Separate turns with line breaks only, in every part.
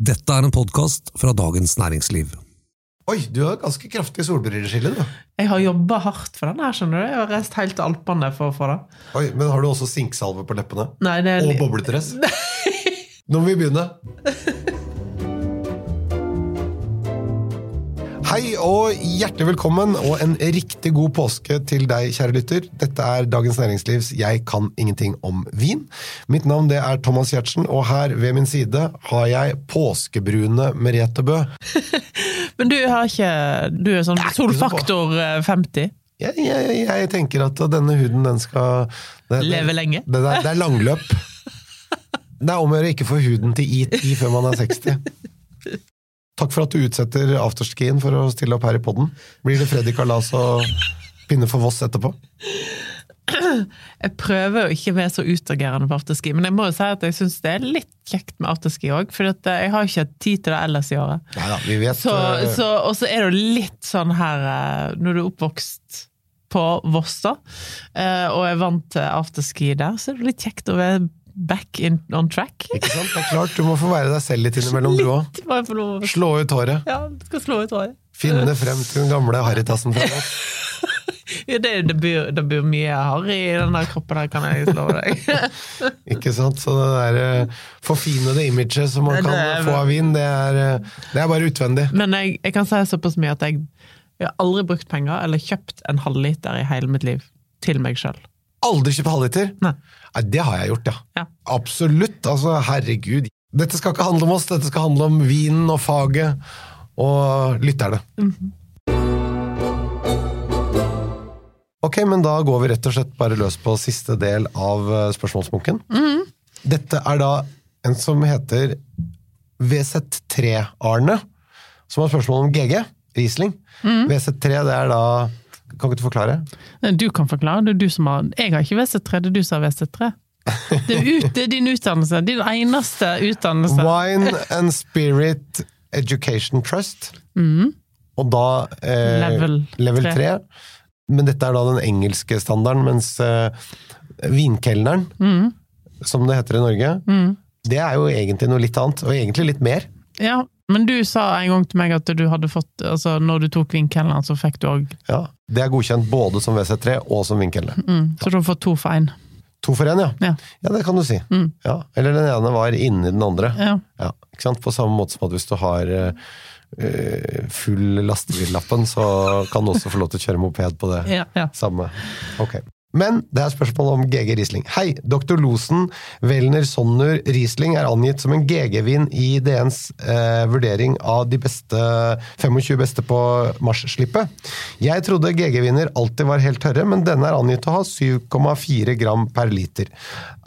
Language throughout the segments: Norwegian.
Dette er en podkast fra Dagens Næringsliv.
Oi, du har ganske kraftig solbrilleskille, du.
Jeg har jobba hardt for den her, skjønner du. Jeg har reist helt til Alpene for å få det.
Oi, Men har du også sinksalve på leppene?
Nei, det er
Og bobledress? Nå må vi begynne. Hei og hjertelig velkommen, og en riktig god påske til deg, kjære lytter. Dette er Dagens Næringslivs Jeg kan ingenting om vin. Mitt navn det er Thomas Giertsen, og her ved min side har jeg påskebrune Merete Bø.
Men du har ikke Du er sånn solfaktor eh, 50?
Jeg, jeg, jeg tenker at denne huden, den skal det, det-
Leve lenge.
Det, er, det er langløp. Det er om å gjøre ikke få huden til ET før man er 60. Takk for at du utsetter afterskien for å stille opp her i podden. Blir det Freddy Kalas og Pinne for Voss etterpå?
Jeg prøver jo ikke å være så utagerende på afterski, men jeg må jo si at jeg syns det er litt kjekt med afterski òg, for at jeg har ikke hatt tid til det ellers i året.
Neida, vi vet
Så,
eh,
så, og så er det jo litt sånn her eh, Når du er oppvokst på Voss, da, eh, og er vant til afterski der, så er det litt kjekt å være back in, on track.
Ikke sant? Det er klart, du må få være deg selv litt innimellom, du òg. Slå ut håret.
Ja, skal slå ut håret.
Finne frem til den gamle harrytassen fra oss.
Ja, det, det, blir, det blir mye harry i den der kroppen der, kan jeg love deg.
Ikke sant? Så det der eh, forfinede imaget som man kan
det er-
få av vin, det er, eh, det er bare utvendig.
Men jeg, jeg kan si såpass mye at jeg, jeg har aldri brukt penger eller kjøpt en halvliter i hele mitt liv til meg sjøl.
Aldri kjøpt halvliter?
Nei.
Nei, det har jeg gjort, ja.
Ja.
Absolutt. Altså, herregud. Dette skal ikke handle om oss, dette skal handle om vinen og faget og lytterne. Ok, men da går vi rett og slett bare løs på siste del av spørsmålsbunken. Mm -hmm. Dette er da en som heter VZ3-Arne, som har spørsmål om GG, Riesling. VZ3, det er da Kan ikke du forklare?
Du kan forklare, det er du som har Jeg har ikke VC3, det er du som har VC3. Det er, ut, det er din utdannelse. Din eneste utdannelse.
Wine and Spirit Education Trust. Og da eh,
Level
level
3.
3. Men dette er da den engelske standarden, mens eh, vinkelneren, som det heter i Norge, det er jo egentlig noe litt annet, og egentlig litt mer.
Ja, men du sa en gang til meg at du hadde fått Altså, når du tok vinkelen, så fikk du òg
Ja, Det er godkjent både som WC3 og som vinkelle.
mm, Så du har fått to for én.
To for én, ja.
Ja.
Ja, det kan du si. Ja. Eller den ene var inni den andre.
Ja.
Ja, ikke sant? På samme måte som at hvis du har uh, full lastebillappen, så kan du også få lov til å kjøre moped på det.
Ja, ja.
Samme. Ok. Men det er spørsmål om GG Riesling. Hei! Dr. Losen Welner, Sonner Riesling er angitt som en GG-vin i DNs eh, vurdering av de beste 25 beste på Mars-slippet. Jeg trodde GG-viner alltid var helt tørre, men denne er angitt å ha 7,4 gram per liter.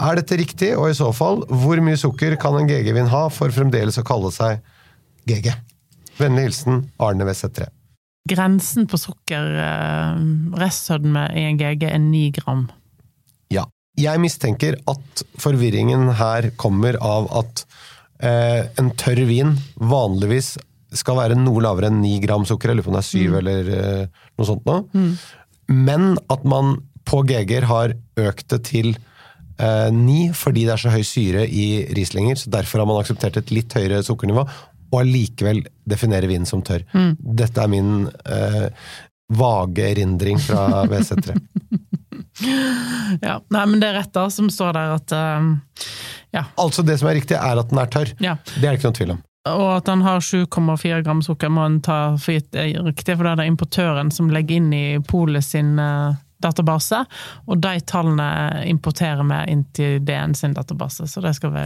Er dette riktig, og i så fall, hvor mye sukker kan en GG-vin ha for fremdeles å kalle seg GG? Vennlig hilsen Arne Weseth3.
Grensen på sukker, eh, i en GG, er ni gram.
Ja. Jeg mistenker at forvirringen her kommer av at eh, en tørr vin vanligvis skal være noe lavere enn 9 gram sukker, jeg lurer på om det er 7 eller eh, noe sånt nå. Men at man på GG-er har økt det til eh, 9 fordi det er så høy syre i Rieslinger, så derfor har man akseptert et litt høyere sukkernivå, og allikevel definerer vinen som tørr. Dette er min eh, vage erindring fra WC3.
Ja, Nei, men det er rett, da, som står der at uh, Ja.
Altså det som er riktig, er at den er tørr.
ja.
Det er det ikke noen tvil om.
Og at den har 7,4 gram sukker, må en ta for gitt er riktig, for det er det importøren som legger inn i Polet sin uh, database, og de tallene importerer vi inn til DN sin database, så det skal vi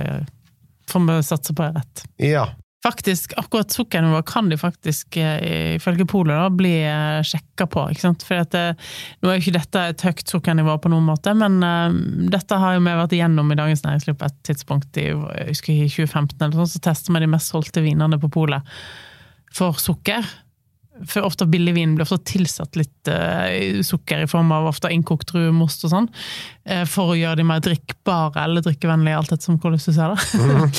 får vi satse på er rett.
Ja.
Faktisk, akkurat sukkernivået kan de faktisk, eh, ifølge Polet, da, bli eh, sjekka på. ikke sant? For at, eh, nå er jo ikke dette et høyt sukkernivå på noen måte, men uh, dette har jo vi vært igjennom i Dagens Næringsliv på et tidspunkt i, jeg husker, i 2015, eller sånn, så tester vi de mest solgte vinene på Polet for sukker. For ofte billig vin blir ofte tilsatt litt uh, sukker i form av ofte innkokt druemost og sånn, uh, for å gjøre de mer drikkbare eller drikkevennlige, alt etter hvordan du ser det.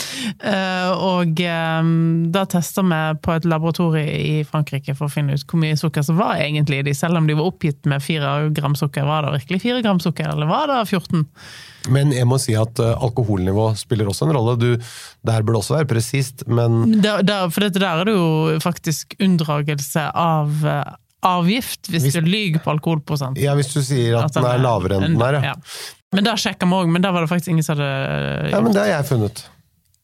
uh, og um, da testa vi på et laboratorium i Frankrike for å finne ut hvor mye sukker som var egentlig i de, selv om de var oppgitt med fire gram sukker. Var det virkelig fire gram sukker, eller var det 14?
Men jeg må si at alkoholnivå spiller også en rolle. Du, der bør det også være presist, men
Der, der, for dette der er det jo faktisk unndragelse av eh, avgift, hvis,
Hvis-
du lyver på alkoholprosent.
ja, hvis du sier at, den er lavere enn den er, ja.
Men da sjekka vi òg, men da var det faktisk ingen som hadde
ja. Men det har jeg funnet.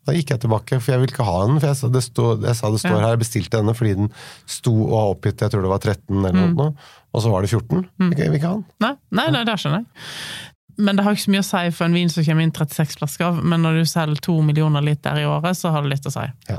Da gikk jeg tilbake, for jeg vil ikke ha den. For jeg sa det, stå, jeg sa det står
Ja.
her, jeg bestilte denne fordi den sto og har oppgitt, jeg tror det var 13 eller
Mm.
noe, og så var det 14. Mm. Jeg vil ikke ha den.
Nei, nei, nei, det skjønner jeg. Men det har ikke så mye å si for en vin som kommer inn 36 flasker av, men når du selger to millioner liter i året, så har det litt å si.
Ja.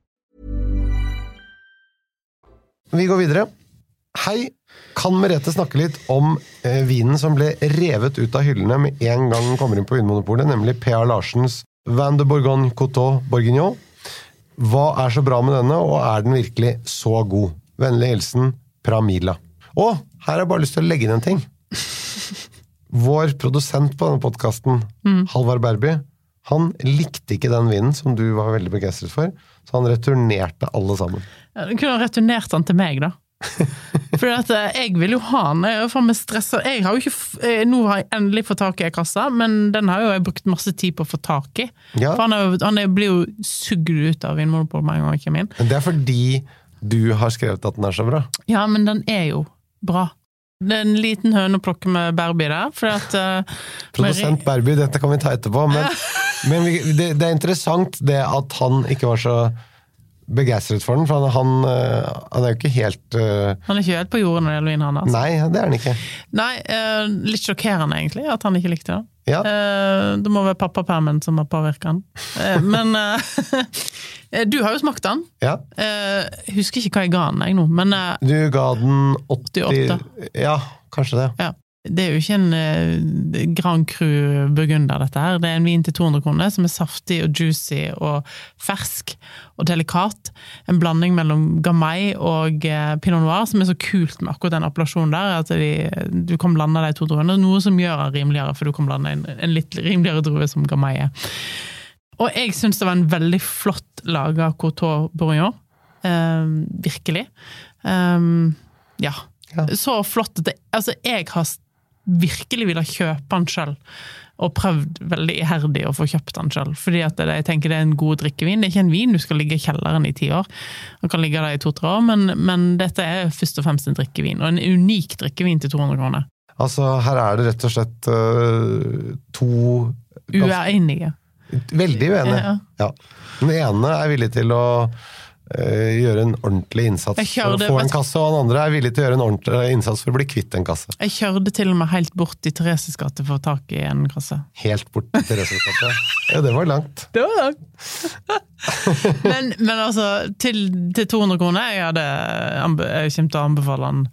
Vi går videre. Hei, kan Merete snakke litt om eh, vinen som ble revet ut av hyllene med en gang den kommer inn på Vinmonopolet, nemlig P.A. Larsens Van de Bourgogne Coteau Bourguignon? Hva er så bra med denne, og er den virkelig så god? Vennlig hilsen Pramila. Og her har jeg bare lyst til å legge inn en ting. Vår produsent på denne podkasten, Halvard Berby, han likte ikke den vinen som du var veldig begeistret for, så han returnerte alle sammen.
Du kunne ha returnert den til meg, da. For eh, jeg vil jo ha den. Jeg. Jeg har jo ikke, eh, nå har jeg endelig fått tak i en kasse, men den har jo jeg brukt masse tid på å få tak i.
Ja.
For han, er han er, blir jo sugd ut av Vinmonopolet med en gang han kommer inn.
Men det er fordi du har skrevet at den er så bra.
Ja, men den er jo bra. Det er en liten høne å plukke med Barbie der, for at uh,
Produsent Berby, dette kan vi ta etterpå, men, men det, det er interessant det at han ikke var så begeistret for den, for han, han, eh, han er jo ikke helt uh...
Han er ikke helt på jordet når det gjelder vin, han. Altså.
Nei, det er han ikke.
Nei, uh, litt sjokkerende egentlig, at han ikke likte det.
Ja.
Uh, det må være pappapermen som har påvirka han. Men du har jo smakt den.
Ja.
Husker ikke hva jeg ga den, jeg nå, men
Du ga den 80
88.
Ja, kanskje det.
ja. Det er jo ikke en eh, Grand Cru burgunder, dette her. Det er en vin til 200 kroner som er saftig og juicy og fersk og delikat. En blanding mellom Gamay og eh, Pinot Noir, som er så kult med akkurat den appellasjonen der. At de, du kan blande de to druene, noe som gjør den rimeligere, for du kan blande en, en litt rimeligere drue som Gamay er. Og jeg syns det var en veldig flott laga Coteau Bourignon. Eh, virkelig. Um, ja.
Ja.
Så flott at det, altså jeg har virkelig ville kjøpe den sjøl. Og prøvd veldig iherdig å få kjøpt den sjøl. Fordi at det, jeg tenker det er en god drikkevin. Det er ikke en vin du skal ligge i kjelleren i ti år. Den kan ligge der i to-tre år, men, men dette er først og fremst en drikkevin. Og en unik drikkevin til 200 kroner.
Altså, her er det rett og slett uh, to
Uenige.
Veldig uenige.
Ja.
Ja. Den ene er villig til å gjøre en ordentlig innsats
kjørde,
for å få en kasse, og han andre er villig til å gjøre en ordentlig innsats for å bli kvitt en kasse.
Jeg kjørte til og med helt bort i Thereses gate for å få tak i en kasse.
Helt bort til gate? Ja, det var langt.
Det var langt! men, men altså, til, til 200 kroner, jeg, hadde, jeg kommer til å anbefale han.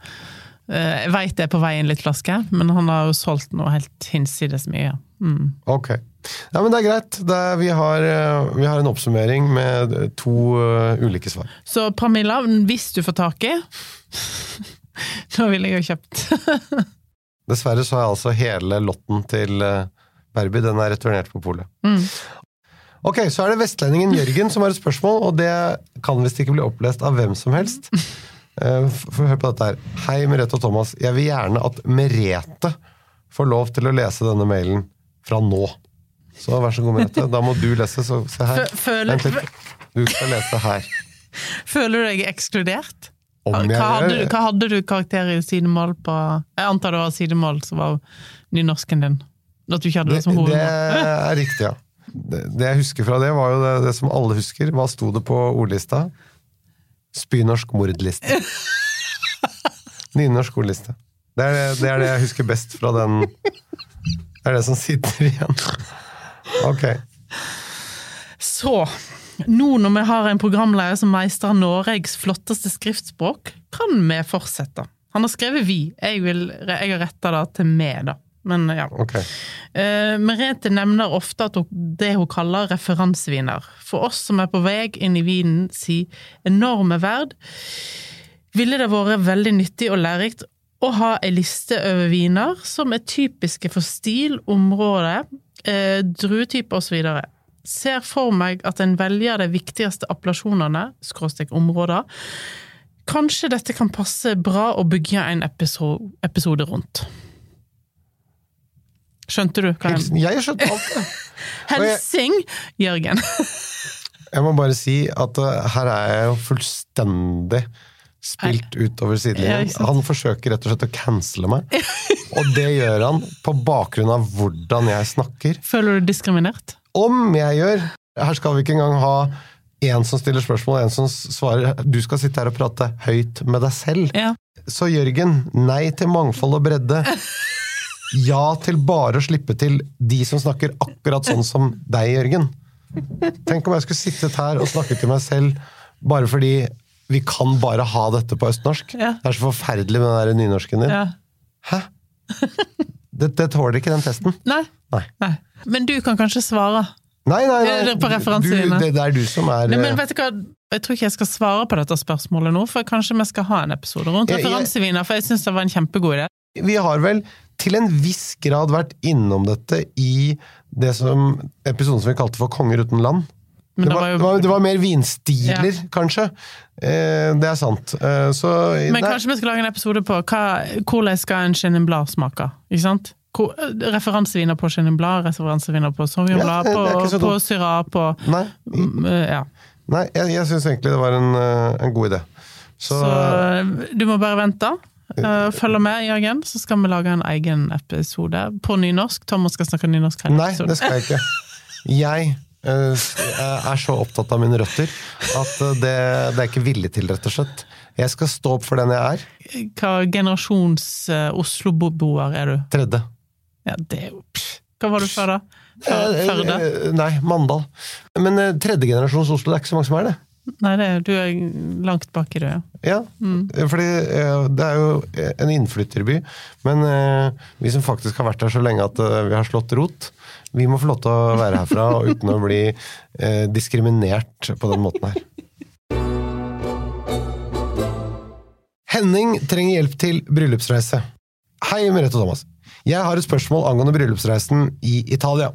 Eh, Jeg veit det er på vei inn litt flaske, men han har jo solgt noe helt hinsides mye. Mm.
Ok. Ja, men det er greit. Det er, vi, har, eh, vi har en oppsummering med to uh, ulike svar.
Så Pramilla, hvis du får tak i Da ville jeg jo kjøpt.
Dessverre så er altså hele lotten til eh, Berby den er returnert på polet.
Mm.
Ok, så er det vestlendingen Jørgen som har et spørsmål, og det kan visst ikke bli opplest av hvem som helst. Få høre på dette her. Hei, Merete og Thomas. Jeg vil gjerne at Merete får lov til å lese denne mailen fra nå. Så vær så god, Merete. Da må du lese, så se her.
Føler-.
Du skal lese her.
Føler du deg ekskludert? Hva hadde, du, hva hadde du karakter i sidemål på Jeg antar det var sidemål som var nynorsken din? At du ikke hadde det,
Det,
som
det er riktig, ja. Det, det jeg husker fra det, var jo det, det som alle husker. Hva sto det på ordlista? Spynorsk mordliste. Nynorsk ordliste. Det er det, det er det jeg husker best fra den Det er det som sitter igjen. Ok.
Så, nå når vi har en programleder som meistrer Norges flotteste skriftspråk, kan vi fortsette. Han har skrevet 'vi'. Jeg, vil, jeg har retta det til 'med', da. Men ja.
Okay.
Uh, Merete nevner ofte at hun, det hun kaller referanseviner. For oss som er på vei inn i vinen si enorme verd, ville det vært veldig nyttig og lærerikt å ha ei liste over viner som er typiske for stil, område, eh, druetype osv. Ser for meg at en velger de viktigste appellasjonene, skråstrek områder. Kanskje dette kan passe bra å bygge en episode, episode rundt. Skjønte du hva jeg
Jeg skjønte alt, det.
Helsing, Jørgen.
Jeg må bare si at uh, her er jeg jo fullstendig spilt utover sidelinjen. Han forsøker rett og slett å cancele meg. Og det gjør han på bakgrunn av hvordan jeg snakker.
Føler du diskriminert?
Om jeg gjør Her skal vi ikke engang ha en som stiller spørsmål, og en som svarer. Du skal sitte her og prate høyt med deg selv.
Ja.
Så Jørgen, nei til mangfold og bredde. Ja til bare å slippe til de som snakker akkurat sånn som deg, Jørgen. Tenk om jeg skulle sittet her og snakket til meg selv bare fordi vi kan bare ha dette på østnorsk.
Ja.
Det er så forferdelig med den der nynorsken din.
ja.
Hæ? Det, det tåler ikke den testen.
Nei.
Nei.
Nei. Men du kan kanskje svare?
Nei, nei, nei.
er på
referansene
dine.
det, det er du som er
Nei, men
eh,
vet du hva? Jeg tror ikke jeg skal svare på dette spørsmålet nå, for kanskje vi skal ha en episode rundt
jeg-
referanseviner, for jeg syns det var en kjempegod idé.
Vi har vel til en viss grad vært innom dette i det som episoden som vi kalte for Konger uten land.
Men
det, var, det, var, det var mer vinstiler, kanskje. Eh, det er sant. Eh, så
Men
nei,
kanskje vi skal lage en episode på hva, hvordan skal en Chenin Blad smake? Ikke sant? Hvor- Referanseviner på Chenin Blad, referanseviner på Sauvignon Blad,
er
på, på. Syrah, på
nei,
mm, Ja.
nei jeg, jeg syns egentlig det var en, eh, en god idé. Så,
Så du må bare vente. Uh, Følg med, Jørgen, så skal vi lage en egen episode på nynorsk. Thomas skal snakke nynorsk hele
Nei, det skal jeg ikke. Jeg eh, er så opptatt av mine røtter at eh, det, det er jeg ikke villig til, rett og slett. Jeg skal stå opp for den jeg er.
Hva generasjons uh, Oslo-boer er du?
Tredje.
Ja, det er jo. Hva var du før, da?
Eh,
Førde?
eh, Nei, Mandal. Men tredje tredjegenerasjons Oslo, det er ikke så mange som er det.
Nei, det, er- du er langt bak i det, ja.
Ja, fordi eh, det er jo en innflytterby. Men eh, vi som faktisk har vært her så lenge at eh, vi har slått rot, vi må få lov til å være herfra uten å bli eh, diskriminert på den måten her. Henning trenger hjelp til bryllupsreise. Hei, Merete og Thomas. Jeg har et spørsmål angående bryllupsreisen i Italia,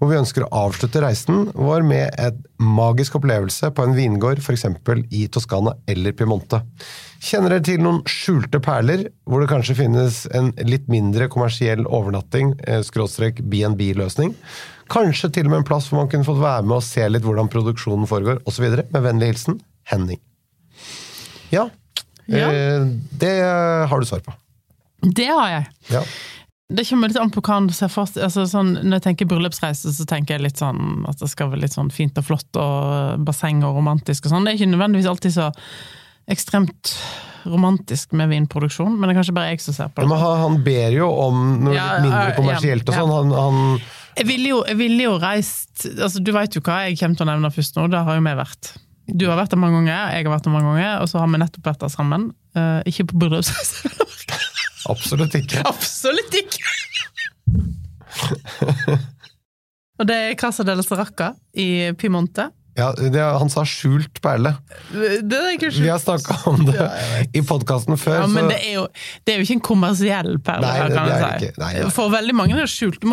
hvor vi ønsker å avslutte reisen vår med en magisk opplevelse på en vingård, f.eks. i Toskana eller Piemonte. Kjenner dere til noen skjulte perler, hvor det kanskje finnes en litt mindre kommersiell overnatting, eh, skråstrek BNB-løsning? Kanskje til og med en plass hvor man kunne fått være med og se litt hvordan produksjonen foregår, osv. Med vennlig hilsen Henning. Ja,
Ja.
Eh, det har du svar på.
Det har jeg.
Ja.
Det kommer litt an på hva han ser for. Altså, sånn, når jeg tenker bryllupsreise, så tenker jeg litt sånn at det skal være litt sånn fint og flott og basseng og romantisk og sånn. Det er ikke nødvendigvis alltid så ekstremt romantisk med vinproduksjon, men det er kanskje bare jeg som ser på det.
han, han ber jo om noe
Ja,
litt mindre kommersielt og sånn. Han, han
Jeg ville jo, vil jo reist altså Du veit jo hva jeg kommer til å nevne først nå, det har jo vi vært. Du har vært der mange ganger, jeg har vært der mange ganger, og så har vi nettopp vært der sammen. Uh, ikke på bryllupsreise.
Absolutt ikke.
Absolutt ikke! Og det er Casa del Saracca i Piemonte.
Ja, det, han sa skjult perle.
Det er ikke skjult.
Vi har snakka om det i podkasten før.
Ja, men det er, jo, det er jo ikke en kommersiell perle,
Nei, det-
kan
er
si.
Nei, nei.
For veldig mange er det skjult.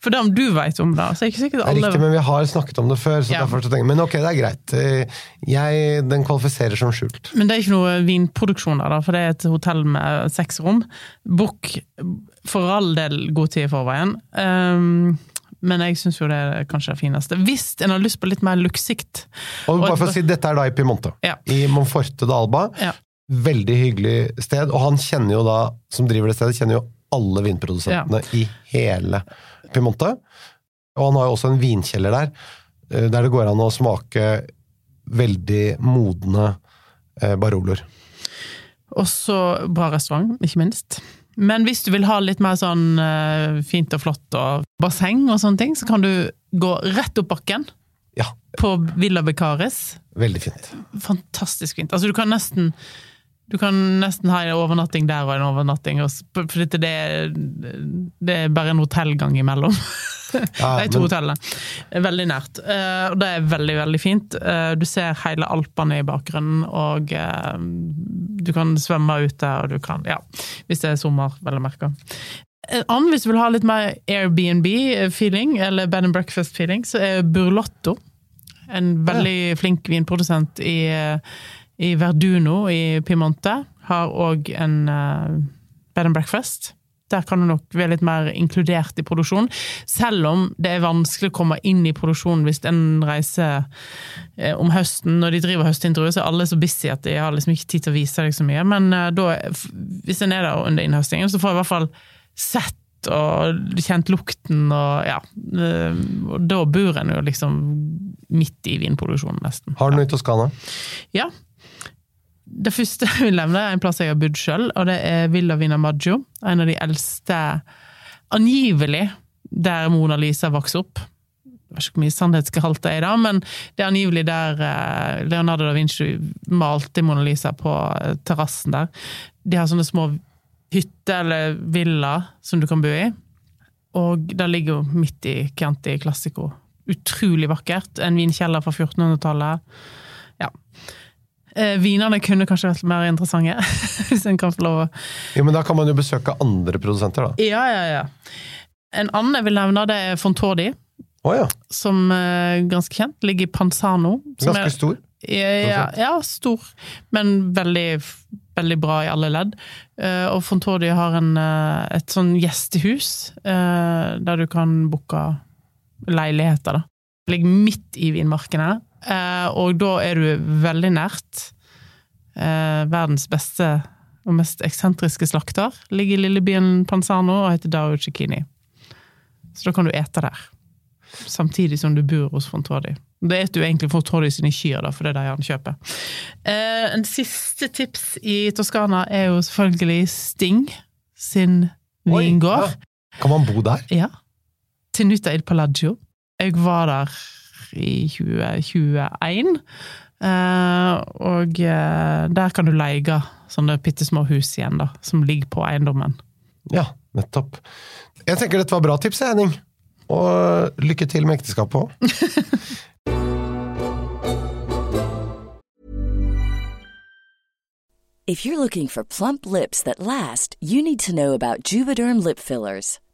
For det om du vet om det, så er ikke sikkert
det er
alle
riktig, men vi har snakket om det før. Så
Ja.
derfor så tenker jeg, Men ok, det er greit. Eh, Jeg, den kvalifiserer som skjult.
Men det er ikke noe vinproduksjon der, for det er et hotell med seks rom. Book for all del god tid i forveien. Um, men jeg syns jo det er kanskje det fineste. Hvis en har lyst på litt mer luktsikt.
Og bare for å si, Dette er da i Piemonte.
Ja.
I Monforte d'Alba.
Ja.
Veldig hyggelig sted. Og han kjenner jo da, som driver det stedet, kjenner jo alle vinprodusentene i hele Piemonte. Og han har jo også en vinkjeller der, eh, der det går an å smake veldig modne eh, Baroloer.
Også bra restaurant, ikke minst. Men hvis du vil ha litt mer sånn eh, fint og flott og basseng og sånne ting, så kan du gå rett opp bakken
Ja,
på Villa Becaris.
veldig fint.
Fantastisk fint. Altså, du kan nesten Du kan nesten ha en overnatting der og en overnatting, for det, det er bare en hotellgang imellom. De to hotellene. Veldig nært. Eh, Og det er veldig, veldig fint. Eh, Du ser hele Alpene i bakgrunnen, og eh, du kan svømme ute, og du kan Ja, hvis det er sommer, vel å merke. En annen, hvis du vil ha litt mer Airbnb-feeling, eller bed and breakfast-feeling, så er Burlotto en veldig flink vinprodusent i, i Verduno i Piemonte. Har òg en bed and breakfast. Der kan du nok være litt mer inkludert i produksjon, selv om det er vanskelig å komme inn i produksjonen hvis en reiser eh, om høsten. Når de driver høstintervju, så er alle så busy at de har liksom ikke tid til å vise deg så mye. Men eh, da, hvis en er der under innhøstingen, så får jeg i hvert fall sett og kjent lukten og ja. eh, og Da bor en jo liksom midt i vinproduksjonen, nesten.
Har du noe i Toskana?
Ja. Det første jeg vil nevne, er en plass jeg har bodd sjøl, og det er Villa Vina Maggio. En av de eldste Angivelig der Mona Lisa vokste opp. Jeg vet ikke hvor mye sannhetsgehalt det er i det, men det er angivelig der eh, Leonardo da Vinci malte Mona Lisa på eh, terrassen der. De har sånne små hytter eller villaer som du kan bo i. Og det ligger jo midt i Chianti Classico. Utrolig vakkert. En vinkjeller fra 1400-tallet. Eh, vinene kunne kanskje vært mer interessante, hvis en kan få lov å
Jo, men Da kan man jo besøke andre produsenter, da.
Ja, ja, ja. En annen jeg vil nevne, det er Fontordi,
Oh, ja.
som er ganske kjent. Ligger i Panzano.
Ganske
er-
stor.
Ja, ja, ja, stor, men veldig, veldig bra i alle ledd. Eh, og Fontordi har en, eh, et sånn gjestehus eh, der du kan booke leiligheter. da. Ligger midt i vinmarkene, eh, og da er du veldig nært eh, verdens beste og mest eksentriske slakter. Ligger i lillebyen Panzano og heter Dario Cecchini. Så da kan du ete der. Samtidig som du bor hos Fontordi. Da spiser du egentlig Fontordi sine kyr, da, for det er de han kjøper. Eh, en siste tips i Toskana er jo selvfølgelig Sting sin
Oi, ja. Kan man bo der?
Ja. Tenuta il Palaggio. Jeg var der i 2021. Eh, og eh, der kan du leie sånne bitte små hus igjen, da, som ligger på eiendommen.
Ja, nettopp. Jeg tenker dette var bra tips, Henning. Og lykke til med ekteskapet òg.
If you're looking for plump lips that last, you need to know about Juvederm lip fillers.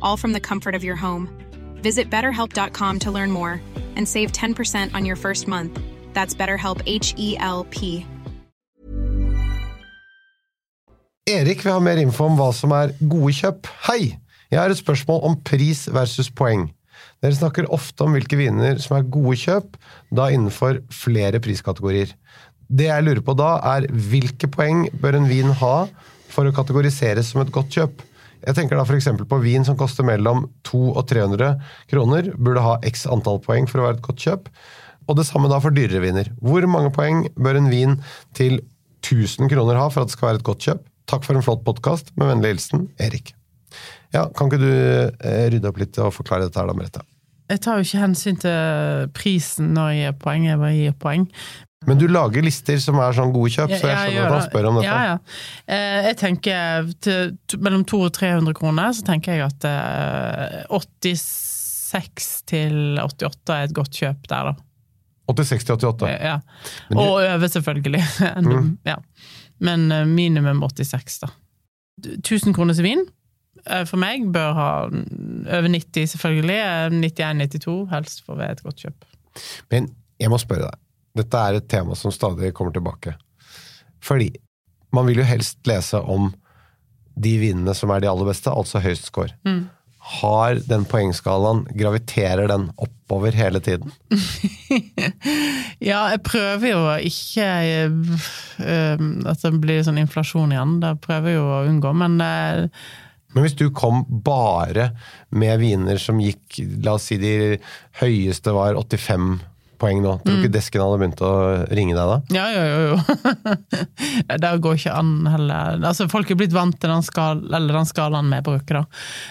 all from the comfort of your home. Visit betterhelp.com to learn more and save 10% on your first month. That's BetterHelp H E L P.
Erik vil ha mer info om hva som er gode kjøp. Hei! Jeg har et spørsmål om pris versus poeng. Dere snakker ofte om hvilke viner som er gode kjøp, da innenfor flere priskategorier. Det jeg lurer på da, er hvilke poeng bør en vin ha for å kategoriseres som et godt kjøp? Jeg tenker da f.eks. på vin som koster mellom 200 og 300 kroner, burde ha x antall poeng for å være et godt kjøp. Og det samme da for dyrere viner. Hvor mange poeng bør en vin til 1000 kroner ha for at det skal være et godt kjøp? Takk for en flott podkast. Med vennlig hilsen Erik. Ja, Kan ikke du eh, rydde opp litt og forklare dette her da, Merete?
Jeg tar jo ikke hensyn til prisen når jeg gir poeng, jeg bare gir poeng.
Men du lager lister som er sånn gode kjøp, så jeg skjønner at han spør om dette.
Ja, ja. Eh, Jeg tenker til, mellom 200 og 300 kroner, så tenker jeg at eh, 86 til 88 er et godt kjøp der, da.
86 til 88.
Ja.
Men
Og over, selvfølgelig.
Mm.
ja. Men eh, minimum 86, da. 1000 kroner til vin eh, for meg bør ha over 90, selvfølgelig. 91-92, helst for å være et godt kjøp.
Men jeg må spørre deg. Dette er et tema som stadig kommer tilbake. Fordi man vil jo helst lese om de vinene som er de aller beste, altså høyest score.
Mm.
Har den poengskalaen, graviterer den oppover hele tiden?
Ja, jeg prøver jo å ikke eh, At det blir sånn inflasjon igjen. Det prøver jeg jo å unngå, men eh,
Men hvis du kom bare med viner som gikk La oss si de høyeste var 85 poeng nå. Tror du
Mm.
ikke desken hadde begynt å ringe deg da?
Ja, jo, jo, jo. det går ikke an heller. Altså, folk er blitt vant til den, skal, eller den skalaen vi bruker, da.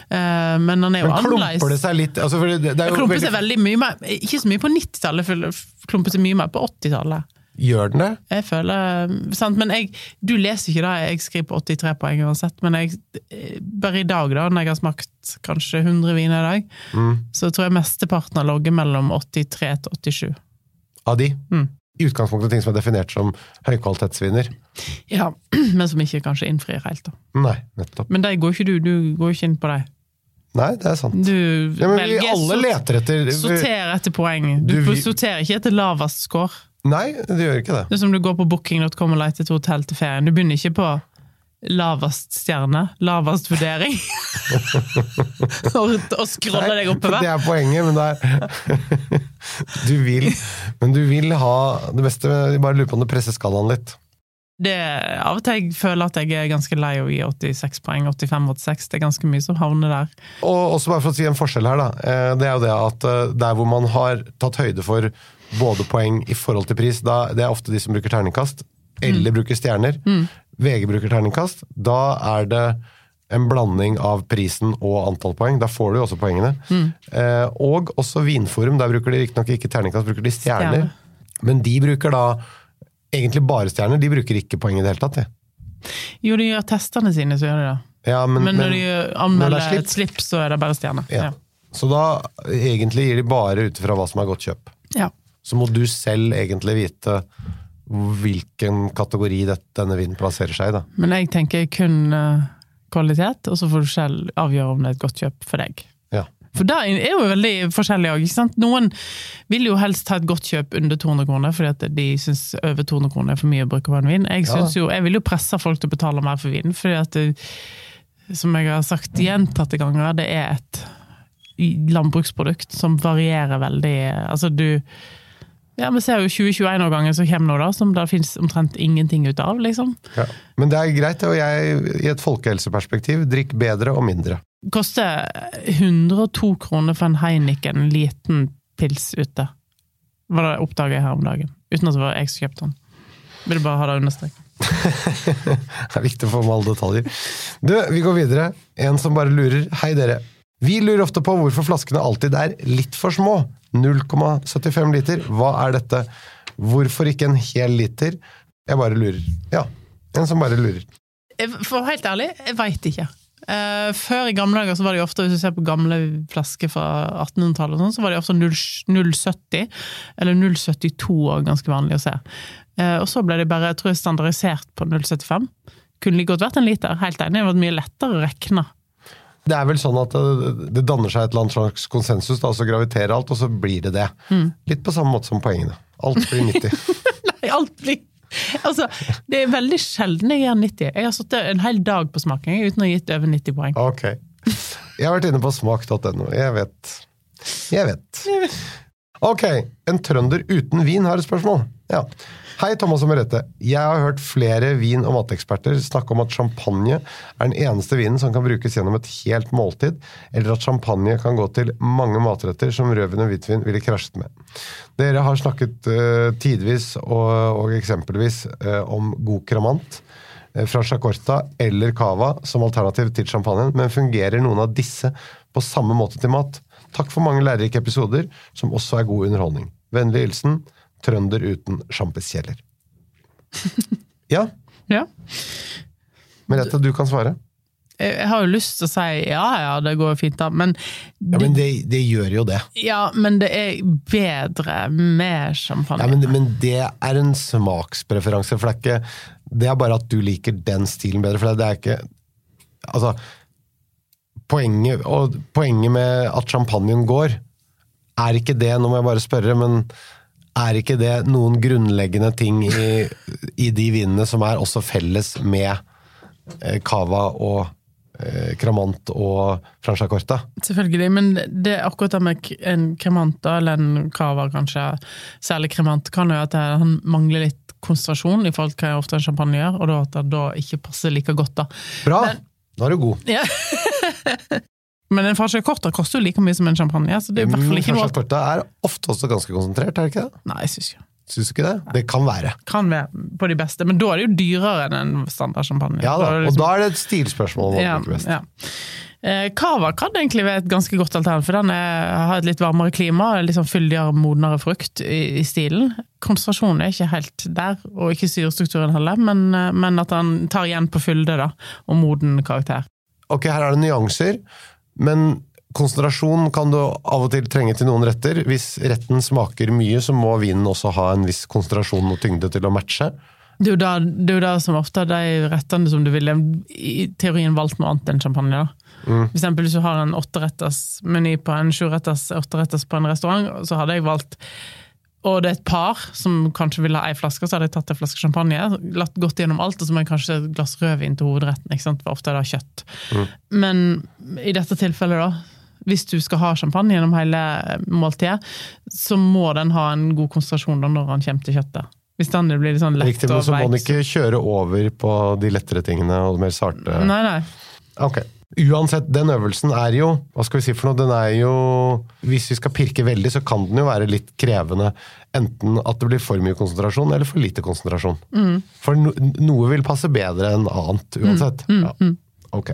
Eh, Men den er jo
Men
annerledes.
klumper det seg litt altså, det, det er jo
klumper
veldig-
seg veldig mye mer Ikke så mye på 90-tallet, jeg føler det klumper seg mye mer på 80-tallet.
Gjør den det?
Jeg føler, sant? Men jeg, du leser ikke det, jeg skriver på 83 poeng uansett. Men jeg, bare i dag, da, når jeg har smakt kanskje 100 viner i dag,
Mm.
så tror jeg mesteparten har ligget mellom 83 til 87.
Av de?
Mm.
I utgangspunktet ting som er definert som høykvalitetsviner?
Ja, Men som ikke kanskje innfrir helt, da.
Nei, nettopp.
Men de går ikke du, du går ikke inn på dem.
Nei, det er sant.
Du
Ja, men vi
velger
alle leter etter
Sorter etter poeng. Du,
Du, vi-
sorterer ikke etter lavest score.
Nei, det gjør ikke det.
Det er som du går på booking.com og leter etter hotell til ferien. Du begynner ikke på lavest stjerne, lavest vurdering, og, og scroller deg
Det
oppover.
er poenget, men det er Du vil Men du vil ha det beste Jeg bare lurer på om du presser skalaen litt.
Det, av og til jeg føler at jeg er ganske lei av å gi 86 poeng. 85-86, det er ganske mye som havner der.
Og også bare for å si en forskjell her, da. eh, Det er jo det at eh, der hvor man har tatt høyde for både poeng i forhold til pris, da, det er ofte de som bruker terningkast, eller bruker stjerner. VG bruker terningkast. Da er det en blanding av prisen og antall poeng. Da får du jo også poengene. Eh, og også Vinforum. Der bruker de riktignok ikke terningkast, bruker de stjerner. Men de bruker da egentlig bare stjerner. De bruker ikke poeng i det hele tatt. Det.
Jo, de gjør testene sine, så gjør de det.
Ja, men,
Men når
men-
de anmelder
er slipp-
et slipp, så er det bare stjerne.
ja.
Ja.
Så da egentlig gir de bare ut ifra hva som er godt kjøp.
Ja.
Så må du selv egentlig vite hvilken kategori denne vinen plasserer seg i. da.
Men jeg tenker kun eh, kvalitet, og så får du selv avgjøre om det er et godt kjøp for deg.
Ja.
For det er jo veldig forskjellig òg. Noen vil jo helst ha et godt kjøp under 200 kroner, fordi at de syns over 200 kroner er for mye å bruke på en vin. Jeg,
Ja.
synes jo, jeg vil jo presse folk til å betale mer for vinen, fordi at det, som jeg har sagt gjentatte ganger, det er et landbruksprodukt som varierer veldig. Altså du ja, Vi ser jo 2021-årgangen som kommer nå, da, som det finnes omtrent ingenting ut av. liksom.
Ja. Men det er greit, og jeg, i et folkehelseperspektiv, drikk bedre og mindre.
koster 102 kroner for en Heineken liten pils ute. Var det oppdaget jeg her om dagen. Uten at det var jeg som kjøpte den. Vil bare ha det understreket.
Det er viktig å få med alle detaljer. Du, vi går videre. En som bare lurer. Hei, dere. Vi lurer ofte på hvorfor flaskene alltid er litt for små. 0,75 liter. Hva er dette? Hvorfor ikke en hel liter? Jeg bare lurer. Ja, en som bare lurer.
Jeg- For helt ærlig, jeg veit ikke. Eh, før i gamle dager så var det jo ofte, hvis du ser på gamle flasker fra 1800-tallet, sånn, så var det ofte 070, eller 072 og ganske vanlig å se. Eh, og så ble det bare, jeg tror jeg, standardisert på 075. Kunne like godt vært en liter, helt enig. Det vært mye lettere å regne.
Det er vel sånn at det, det danner seg et eller annet slags konsensus, da, så graviterer alt, og så blir det det. Litt på samme måte som poengene. Alt blir 90.
Nei, alt blir Altså, det er veldig sjelden jeg gjør 90. Jeg har sittet en hel dag på smaking uten å ha gitt over 90 poeng.
Ok. Jeg har vært inne på smak.no. Jeg vet. Jeg vet. Ok, en trønder uten vin har et spørsmål. Ja. Hei, Thomas og Merete. Jeg har hørt flere vin- og mateksperter snakke om at champagne er den eneste vinen som kan brukes gjennom et helt måltid, eller at champagne kan gå til mange matretter som rødvin og hvitvin ville krasjet med. Dere har snakket uh, tidvis og, og eksempelvis uh, om god kramant eh, fra Chacorta eller Cava som alternativ til champagnen, men fungerer noen av disse på samme måte til mat? Takk for mange lærerike episoder, som også er god underholdning. Vennlig hilsen trønder uten sjampiskjeller. Ja,
Ja.
Merete, du kan svare.
Jeg har jo lyst til å si ja ja, det går fint, da, men
Ja, Men det, det gjør jo det.
Ja, men det er bedre med champagne.
Ja, men, men det er en smakspreferanse, for det er ikke Det er bare at du liker den stilen bedre, for det er ikke Altså Poenget, poenget med at champagnen går, er ikke det Nå må jeg bare spørre, men er ikke det noen grunnleggende ting i, i de vinene som er også felles med eh, cava og eh, Cramant og Franciacorta?
Selvfølgelig, men det er akkurat det med en kremant, eller en cava kanskje, særlig kremant, kan jo at han mangler litt konsentrasjon i forhold til hva ofte en champagne gjør, og da at det da ikke passer like godt. da.
Bra!
Men-
Nå er du god.
Ja. men en Franciacorta koster jo like mye som en champagne, så det er i hvert fall ikke noe
Franciacorta er ofte også ganske konsentrert, er det ikke det?
Nei, jeg synes ikke.
Syns du ikke det? Det kan være.
Kan være på de beste, men da er det jo dyrere enn en standard champagne.
Ja da,
da liksom...
Og da er det et stilspørsmål. om
ja,
best.
ja. Eh, Cava kan egentlig være et ganske godt alternativ, for den er, har et litt varmere klima, litt sånn fyldigere, modnere frukt i, i stilen. Konsentrasjonen er ikke helt der, og ikke syrestrukturen heller, men, eh, men at den tar igjen på fylde da, og moden karakter.
Ok, her er det nyanser, men konsentrasjon kan du av og til trenge til noen retter. Hvis retten smaker mye, så må vinen også ha en viss konsentrasjon og tyngde til å matche.
Det er jo da, det er jo da som ofte er de rettene som du ville i teorien valgt noe annet enn champagne. da. Eksempel hvis du har en åtteretters meny på en sjuretters åtteretters på en restaurant, så hadde jeg valgt og det er et par som kanskje vil ha ei flaske, så hadde jeg tatt en flaske champagne, latt gått gjennom alt, og så må jeg kanskje et glass rødvin til hovedretten, ikke sant? for ofte er det kjøtt. Men i dette tilfellet, da, hvis du skal ha champagne gjennom hele måltidet, så må den ha en god konsentrasjon da når den kommer til kjøttet. Hvis den blir litt sånn lett
Riktig, men så må den ikke kjøre over på de lettere tingene og de mer sarte.
Nei, nei.
Ok. Uansett, den øvelsen er jo Hva skal vi si for noe? Den er jo Hvis vi skal pirke veldig, så kan den jo være litt krevende. Enten at det blir for mye konsentrasjon, eller for lite konsentrasjon. For no, noe vil passe bedre enn annet, uansett. Ja. Ok.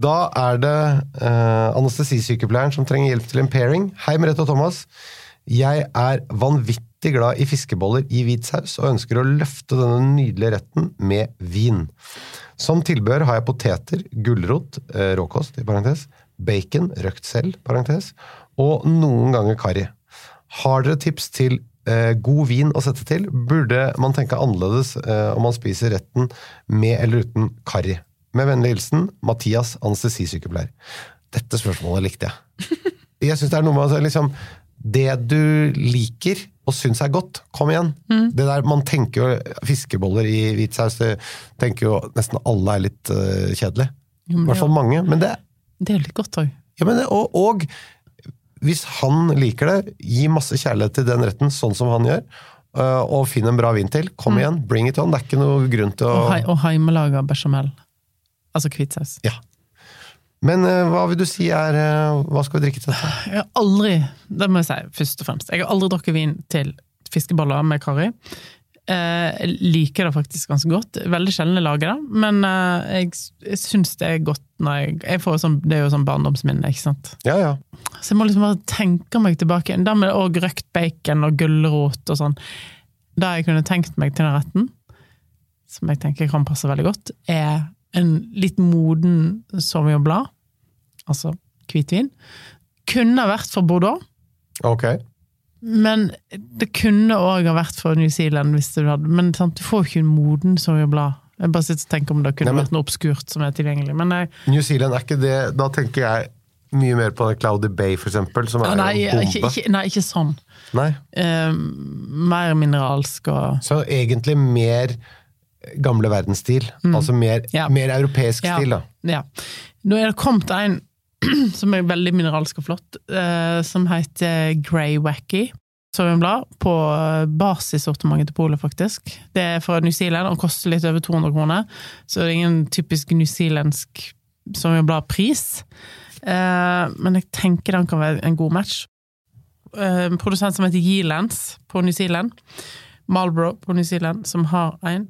Da er det eh, anestesisykepleieren som trenger hjelp til en pairing. Hei, Merete og Thomas. Jeg er vanvittig glad i fiskeboller i hvit saus, og ønsker å løfte denne nydelige retten med vin. Som tilbehør har jeg poteter, gulrot, eh, råkost, i parentes, bacon, røkt selv, parentes, og noen ganger karri. Har dere tips til eh, god vin å sette til? Burde man tenke annerledes eh, om man spiser retten med eller uten karri? Med vennlig hilsen Mathias, anestesisykepleier. Dette spørsmålet likte jeg. Jeg synes Det er noe med liksom, det du liker og syns er godt, kom igjen. Det der, Man tenker jo fiskeboller i hvit saus, tenker jo nesten alle er litt uh, kjedelig. I hvert fall mange. Men det,
Det er jo litt godt òg.
ja, men det, og, og hvis han liker det, gi masse kjærlighet til den retten, sånn som han gjør. Uh, Og finn en bra vin til. Kom igjen, bring it on. Det er ikke noe grunn til å
Og, og heimelaga bechamel. Altså hvitsaus.
Ja. Men øh, hva vil du si er øh, Hva skal vi drikke til dette?
Jeg har aldri, det må jeg si først og fremst, jeg har aldri drukket vin til fiskeboller med karri. Eh, Jeg liker det faktisk ganske godt. Veldig sjelden jeg lager det, men eh, jeg, jeg syns det er godt når jeg, jeg får sånn, Det er jo sånn barndomsminne, ikke sant.
Ja, ja.
Så jeg må liksom bare tenke meg tilbake. Det med òg røkt bacon og gulrot og sånn. Det jeg kunne tenkt meg til den retten, som jeg tenker kan passe veldig godt, er en litt moden Sauvignon Blad, altså hvitvin. Kunne vært fra Bordeaux,
Ok.
men det kunne òg ha vært fra New Zealand. hvis du hadde, Men sant, du får ikke en moden Sauvignon Blad. Jeg bare sitter og tenker om det kunne
Nei, men-
vært noe obskurt som er tilgjengelig. Men jeg,
New Zealand er ikke det Da tenker jeg mye mer på Cloudy Bay, for eksempel, som er
nei,
en bombe.
ikke, nei, ikke sånn.
Nei.
Uh, mer mineralsk og
Så egentlig mer gamle verdensstil. Altså mer,
Ja.
mer europeisk
Ja.
stil, da.
Ja. Nå er det kommet en som er veldig mineralsk og flott, eh, som heter Grey Wacky. Soyablad på basissortimentet til Polet, faktisk. Det er fra New Zealand og koster litt over 200 kroner, så det er ingen typisk newzealandsk soyabladpris. Eh, men jeg tenker den kan være en god match. Eh, En produsent som heter Yelands på New Zealand, Marlboro på New Zealand, som har en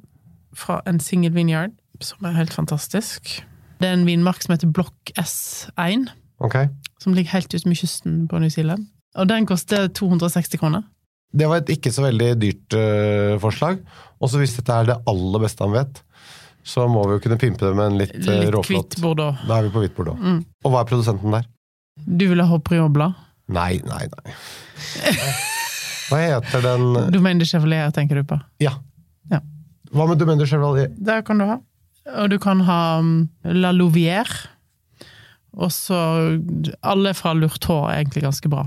fra en single vineyard, som er helt fantastisk. Det er en vinmark som heter Blokk S1,
Ok.
som ligger helt ute med kysten på New Zealand. Og den koster 260 kroner.
Det var et ikke så veldig dyrt uh, forslag. Og så hvis dette er det aller beste han vet, så må vi jo kunne pimpe det med en litt, uh,
Litt
råflott. Da er vi på hvitt bordeaux.
Mm.
Og hva er produsenten der?
Du ville ha Priobla?
Nei, nei, nei. Hva heter den
Du mener Chevalier, tenker du på?
Ja. Hva med Dumender Chevalier?
Det kan du ha. Og du kan ha um, La Louvière. Og så Alle fra Lurtot er egentlig ganske bra.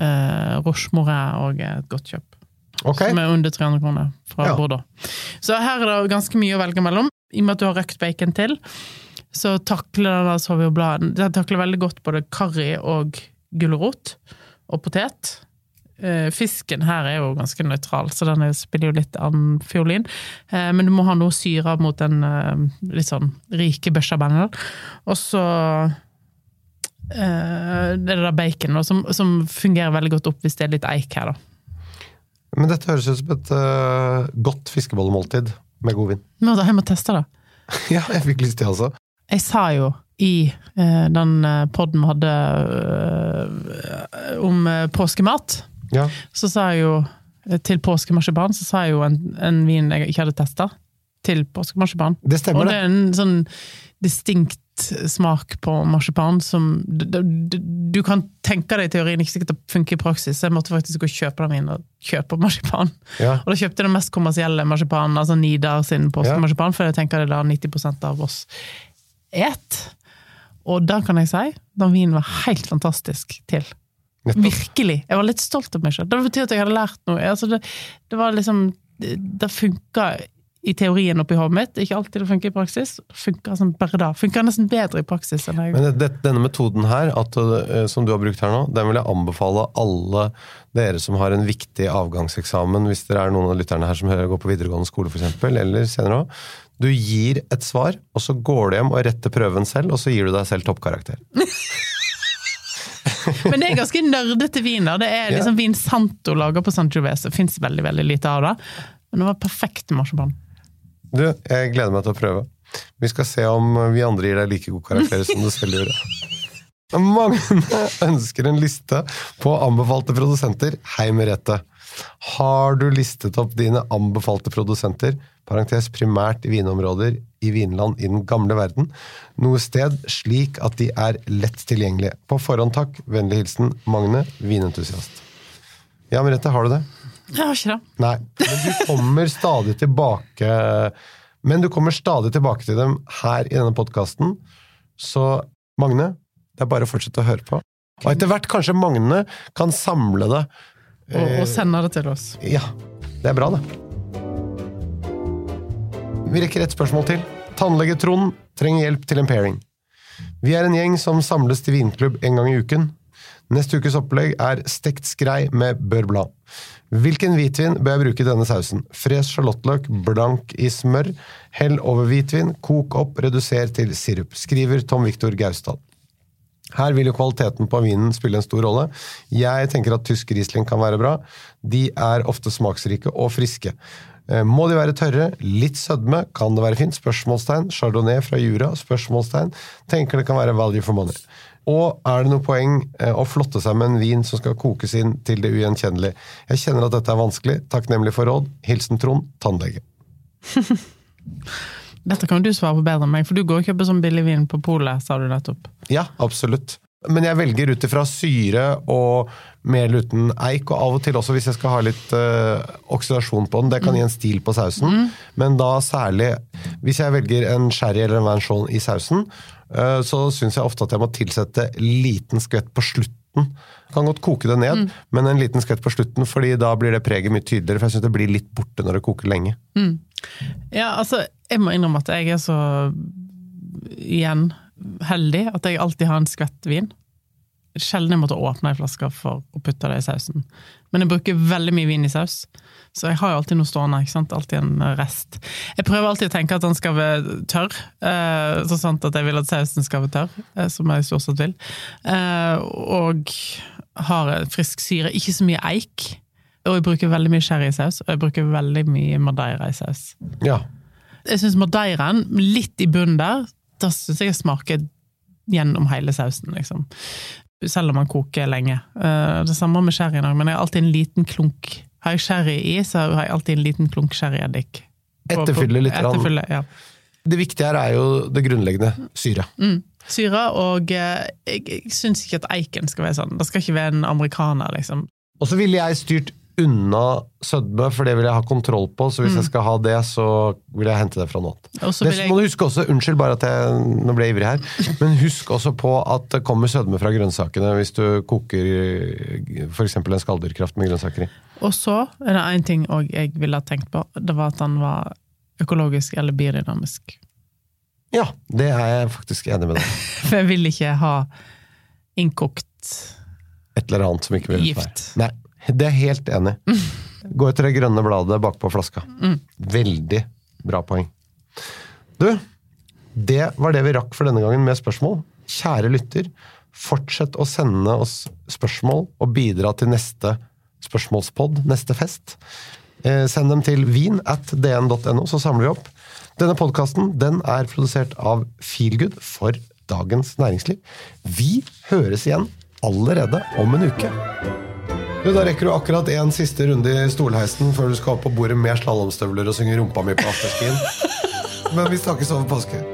Eh, Roche Morin og et godt kjøp.
Okay.
Som er under 300 kroner fra
Ja.
Bordeaux. Så her er det ganske mye å velge mellom. I og med at du har røkt bacon til, så takler Sauvignon Den takler veldig godt både karri og gulrot. Og potet. Eh, Fisken her er jo ganske nøytral, så den er- spiller jo litt an fiolin. Eh, Men du må ha noe syre mot den eh, litt sånn rike bechamelen. Og så det er det da bacon som, som fungerer veldig godt opp hvis det er litt eik her, da.
men dette høres ut som et uh, godt fiskebollemåltid med god vin.
Må da jeg må teste det.
ja, jeg fikk lyst til også.
Jeg sa jo i uh, den poden podden vi hadde uh, om påskemat,
Ja.
så sa jeg jo eh, til påskemarsipan, så sa jeg jo en, en vin jeg ikke hadde testa, til påskemarsipan.
Det
Og
stemmer,
det
det.
er en sånn distinkt smak på marsipan som du, du, du kan tenke deg i teorien, ikke sikkert funker i praksis. Jeg måtte faktisk gå og kjøpe den vinen og kjøpe marsipan.
Ja.
Og da kjøpte jeg den mest kommersielle marsipanen, altså Nidar sin påskemarsipan, for jeg tenker det er da 90% av oss et. Og da kan jeg si, den vinen var helt fantastisk til.
Nettopp.
Virkelig. Jeg var litt stolt av meg selv. Det betyr at jeg hadde lært noe. Altså det, det var liksom Det, funka i teorien oppi hodet mitt, ikke alltid det funker i praksis. Funker sånn bare da. Funker nesten bedre i praksis enn jeg
Men det, denne metoden her, at, eh, som du har brukt her nå, den vil jeg anbefale alle dere som har en viktig avgangseksamen, hvis dere er noen av lytterne her som går på videregående skole f.eks., eller senere òg. Du gir et svar, og så går du hjem og retter prøven selv, og så gir du deg selv toppkarakter.
Men det er ganske nerdete viner. Det er liksom vin Santo lager på San Giovese. Fins veldig veldig lite av det. Men det var perfekt til marsipan.
Du, jeg gleder meg til å prøve. Vi skal se om vi andre gir deg like god karakter som du selv gjorde. Mange ønsker en liste på anbefalte produsenter. Hei, Merete. Har du listet opp dine anbefalte produsenter, parentes primært i vinområder i vinland i den gamle verden, noe sted slik at de er lett tilgjengelige? På forhånd takk. Vennlig hilsen Magne, vinentusiast. Ja, Merete, har du det?
Jeg har ikke det.
Nei, men du kommer stadig tilbake Men du kommer stadig tilbake til dem her i denne podkasten. Så Magne, det er bare å fortsette å høre på. Og etter hvert kanskje Magne kan samle det.
Og, og sende det til oss.
Ja, det er bra, det. Vi rekker ett spørsmål til. Tannlege Trond trenger hjelp til en pairing. Vi er en gjeng som samles til vinklubb en gang i uken. Neste ukes opplegg er stekt skrei med bør blad. Hvilken hvitvin bør jeg bruke i denne sausen? Fres sjalottløk blank i smør. Hell over hvitvin, kok opp, reduser til sirup. Skriver Tom Viktor Gausdal. Her vil jo kvaliteten på vinen spille en stor rolle. Jeg tenker at tysk Riesling kan være bra. De er ofte smaksrike og friske. Eh, Må de være tørre? Litt sødme? Kan det være fint? Spørsmålstegn. Chardonnay fra Jura? Spørsmålstegn. Tenker det kan være value for money. Og er det noe poeng eh, å flotte seg med en vin som skal kokes inn til det ugjenkjennelige? Jeg kjenner at dette er vanskelig. Takknemlig for råd. Hilsen Trond, tannlege.
Dette kan du svare på bedre enn meg, for du går og kjøper sånn billig vin på polet, sa du nettopp.
Ja, absolutt. Men jeg velger ut ifra syre og eller uten eik, og av og til også hvis jeg skal ha litt eh, oksidasjon på den. Det kan gi en stil på sausen, men da særlig hvis jeg velger en sherry eller en vanchon i sausen, eh, så syns jeg ofte at jeg må tilsette liten skvett på slutten. Jeg kan godt koke det ned, men en liten skvett på slutten, fordi da blir det preget mye tydeligere. For jeg syns det blir litt borte når det koker lenge.
Ja, altså, jeg må innrømme at jeg er så igjen heldig at jeg alltid har en skvett vin. Sjelden jeg måtte åpne ei flaske for å putte det i sausen. Men jeg bruker veldig mye vin i saus, så jeg har jo alltid noe stående. ikke sant? Alltid en rest. Jeg prøver alltid å tenke at den skal være tørr, eh, så sant at jeg vil at sausen skal være tørr, eh, som jeg stort sett vil. Eh, og har frisk syre. Ikke så mye eik. Og jeg bruker veldig mye sherrysaus, og jeg bruker veldig mye madeira i saus.
Ja.
Jeg syns madeiraen, litt i bunnen der, da syns jeg smaker gjennom hele sausen, liksom. Selv om man koker lenge. Eh, Det samme med sherryen òg, men jeg har alltid en liten klunk. Har jeg sherry i, så har jeg alltid en liten klunk sherryeddik.
Etterfylle litt.
Etterfylle, ja.
Det viktige her er jo det grunnleggende syre.
Syre, og eh, jeg, jeg syns ikke at eiken skal være sånn. Det skal ikke være en amerikaner, liksom.
Og så ville jeg styrt unna sødme, for det vil jeg ha kontroll på. Så hvis jeg skal ha det, så vil jeg hente det fra noe annet.
Og så
Det
jeg...
må du huske også, Unnskyld bare at jeg nå ble jeg ivrig her, men husk også på at det kommer sødme fra grønnsakene hvis du koker f.eks. en skalldyrkraft med grønnsaker i.
og så er det én ting jeg ville ha tenkt på. Det var at den var økologisk eller biodynamisk.
Ja, det er jeg faktisk enig med deg
For jeg vil ikke ha innkokt
Et eller annet som ikke vil
Gift.
være. Nei, det er jeg helt enig. Gå etter det grønne bladet bakpå flaska. Veldig bra poeng. Du, det var det vi rakk for denne gangen med spørsmål. Kjære lytter, fortsett å sende oss spørsmål og bidra til neste spørsmålspod, neste fest. Eh, send dem til vin at dn.no, så samler vi opp. Denne podkasten den er produsert av Feelgood for Dagens Næringsliv. Vi høres igjen allerede om en uke. Du, Da rekker du akkurat en siste runde i stolheisen før du skal opp på bordet med slalåmstøvler og synge rumpa mi på afterskien. Men vi snakkes over påske.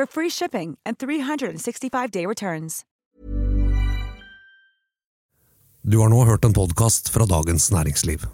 for free shipping and 365-day returns.
Du har nå hørt en podkast fra Dagens Næringsliv.